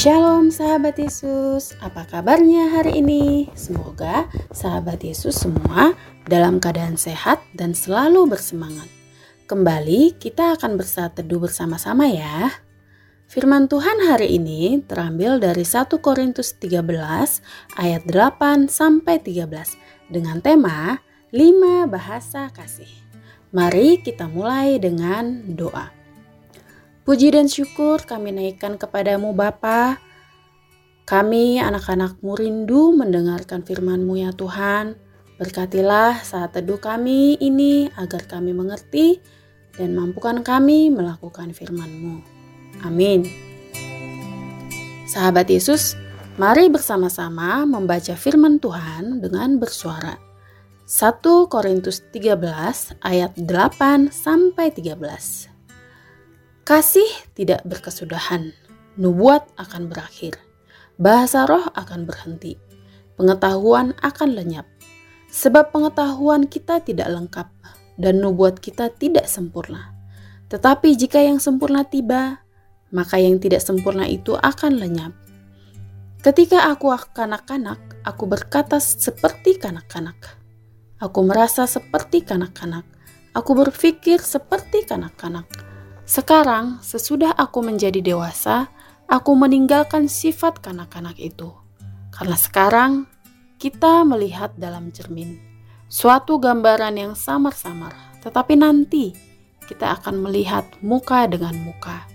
Shalom sahabat Yesus, apa kabarnya hari ini? Semoga sahabat Yesus semua dalam keadaan sehat dan selalu bersemangat. Kembali kita akan bersatu teduh bersama-sama ya. Firman Tuhan hari ini terambil dari 1 Korintus 13 ayat 8 sampai 13 dengan tema 5 bahasa kasih. Mari kita mulai dengan doa. Puji dan syukur kami naikkan kepadamu Bapa. Kami anak-anakmu rindu mendengarkan firman-Mu ya Tuhan. Berkatilah saat teduh kami ini agar kami mengerti dan mampukan kami melakukan firman-Mu. Amin. Sahabat Yesus, mari bersama-sama membaca firman Tuhan dengan bersuara. 1 Korintus 13 ayat 8 sampai 13. Kasih tidak berkesudahan, nubuat akan berakhir, bahasa roh akan berhenti, pengetahuan akan lenyap. Sebab pengetahuan kita tidak lengkap dan nubuat kita tidak sempurna. Tetapi jika yang sempurna tiba, maka yang tidak sempurna itu akan lenyap. Ketika aku kanak-kanak, aku berkata seperti kanak-kanak. Aku merasa seperti kanak-kanak. Aku berpikir seperti kanak-kanak sekarang, sesudah aku menjadi dewasa, aku meninggalkan sifat kanak-kanak itu. Karena sekarang kita melihat dalam cermin suatu gambaran yang samar-samar, tetapi nanti kita akan melihat muka dengan muka.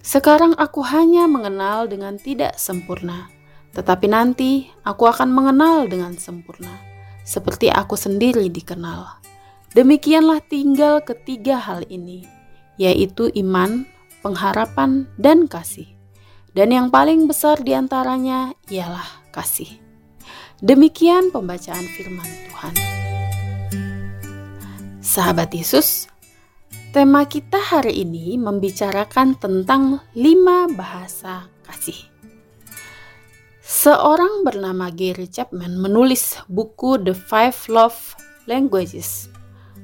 Sekarang aku hanya mengenal dengan tidak sempurna, tetapi nanti aku akan mengenal dengan sempurna, seperti aku sendiri dikenal. Demikianlah tinggal ketiga hal ini yaitu iman, pengharapan, dan kasih. Dan yang paling besar di antaranya ialah kasih. Demikian pembacaan firman Tuhan. Sahabat Yesus, tema kita hari ini membicarakan tentang lima bahasa kasih. Seorang bernama Gary Chapman menulis buku The Five Love Languages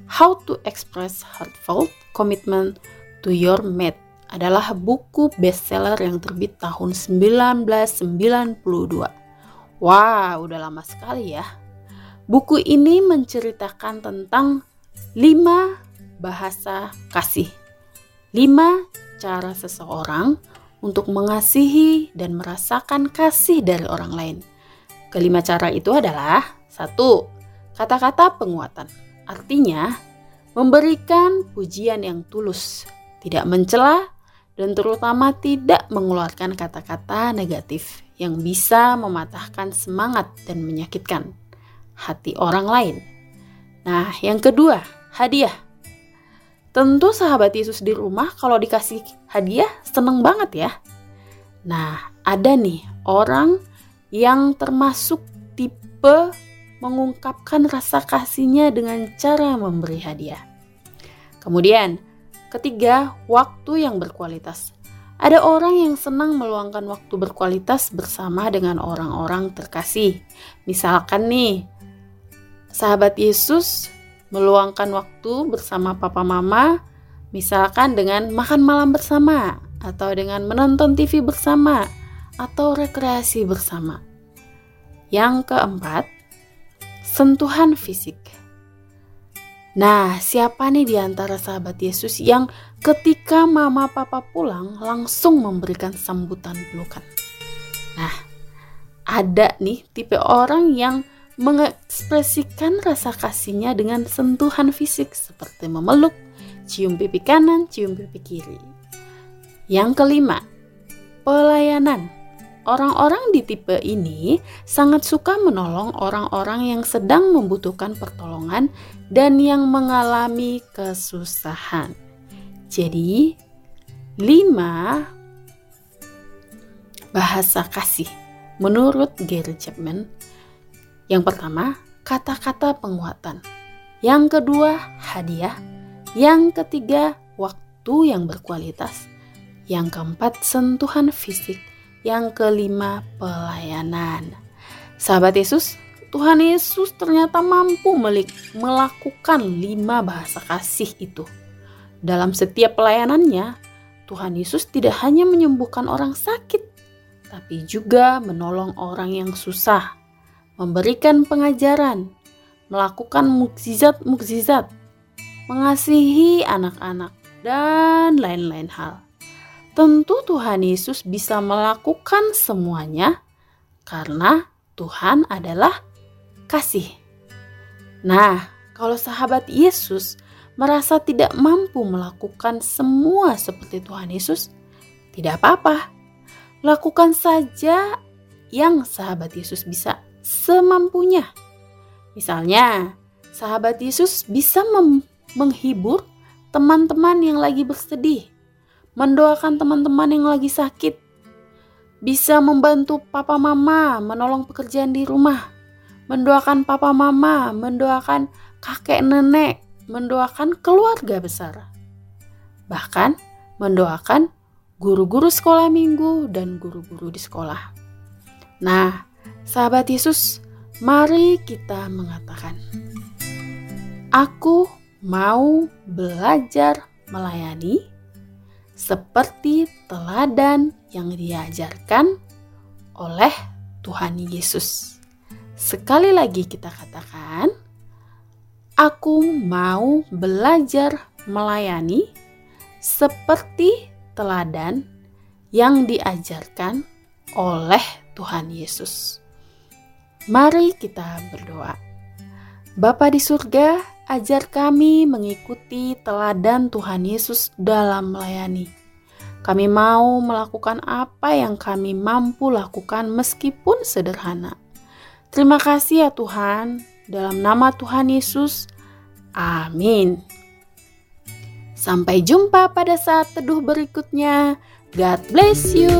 How to Express Heartfelt Commitment to Your Mate adalah buku bestseller yang terbit tahun 1992. Wah, udah lama sekali ya. Buku ini menceritakan tentang 5 bahasa kasih. 5 cara seseorang untuk mengasihi dan merasakan kasih dari orang lain. Kelima cara itu adalah satu, kata-kata penguatan Artinya, memberikan pujian yang tulus, tidak mencela, dan terutama tidak mengeluarkan kata-kata negatif yang bisa mematahkan semangat dan menyakitkan hati orang lain. Nah, yang kedua, hadiah. Tentu sahabat Yesus di rumah kalau dikasih hadiah seneng banget ya. Nah, ada nih orang yang termasuk tipe mengungkapkan rasa kasihnya dengan cara memberi hadiah. Kemudian, ketiga, waktu yang berkualitas. Ada orang yang senang meluangkan waktu berkualitas bersama dengan orang-orang terkasih. Misalkan nih, sahabat Yesus meluangkan waktu bersama papa mama, misalkan dengan makan malam bersama, atau dengan menonton TV bersama, atau rekreasi bersama. Yang keempat, sentuhan fisik. Nah, siapa nih di antara sahabat Yesus yang ketika mama papa pulang langsung memberikan sambutan pelukan? Nah, ada nih tipe orang yang mengekspresikan rasa kasihnya dengan sentuhan fisik seperti memeluk, cium pipi kanan, cium pipi kiri. Yang kelima, pelayanan. Orang-orang di tipe ini sangat suka menolong orang-orang yang sedang membutuhkan pertolongan dan yang mengalami kesusahan. Jadi, lima bahasa kasih menurut Gary Chapman. Yang pertama, kata-kata penguatan. Yang kedua, hadiah. Yang ketiga, waktu yang berkualitas. Yang keempat, sentuhan fisik yang kelima, pelayanan. Sahabat Yesus, Tuhan Yesus ternyata mampu melakukan lima bahasa kasih itu. Dalam setiap pelayanannya, Tuhan Yesus tidak hanya menyembuhkan orang sakit, tapi juga menolong orang yang susah, memberikan pengajaran, melakukan mukjizat-mukjizat, mengasihi anak-anak, dan lain-lain hal. Tentu Tuhan Yesus bisa melakukan semuanya karena Tuhan adalah kasih. Nah, kalau sahabat Yesus merasa tidak mampu melakukan semua seperti Tuhan Yesus, tidak apa-apa. Lakukan saja yang sahabat Yesus bisa semampunya. Misalnya, sahabat Yesus bisa menghibur teman-teman yang lagi bersedih, mendoakan teman-teman yang lagi sakit, bisa membantu papa mama menolong pekerjaan di rumah, mendoakan papa mama, mendoakan kakek nenek, mendoakan keluarga besar. Bahkan mendoakan guru-guru sekolah minggu dan guru-guru di sekolah. Nah, sahabat Yesus, mari kita mengatakan, Aku mau belajar melayani seperti teladan yang diajarkan oleh Tuhan Yesus. Sekali lagi kita katakan, aku mau belajar melayani seperti teladan yang diajarkan oleh Tuhan Yesus. Mari kita berdoa. Bapa di surga, Ajar kami mengikuti teladan Tuhan Yesus dalam melayani. Kami mau melakukan apa yang kami mampu lakukan meskipun sederhana. Terima kasih ya Tuhan, dalam nama Tuhan Yesus. Amin. Sampai jumpa pada saat teduh berikutnya. God bless you.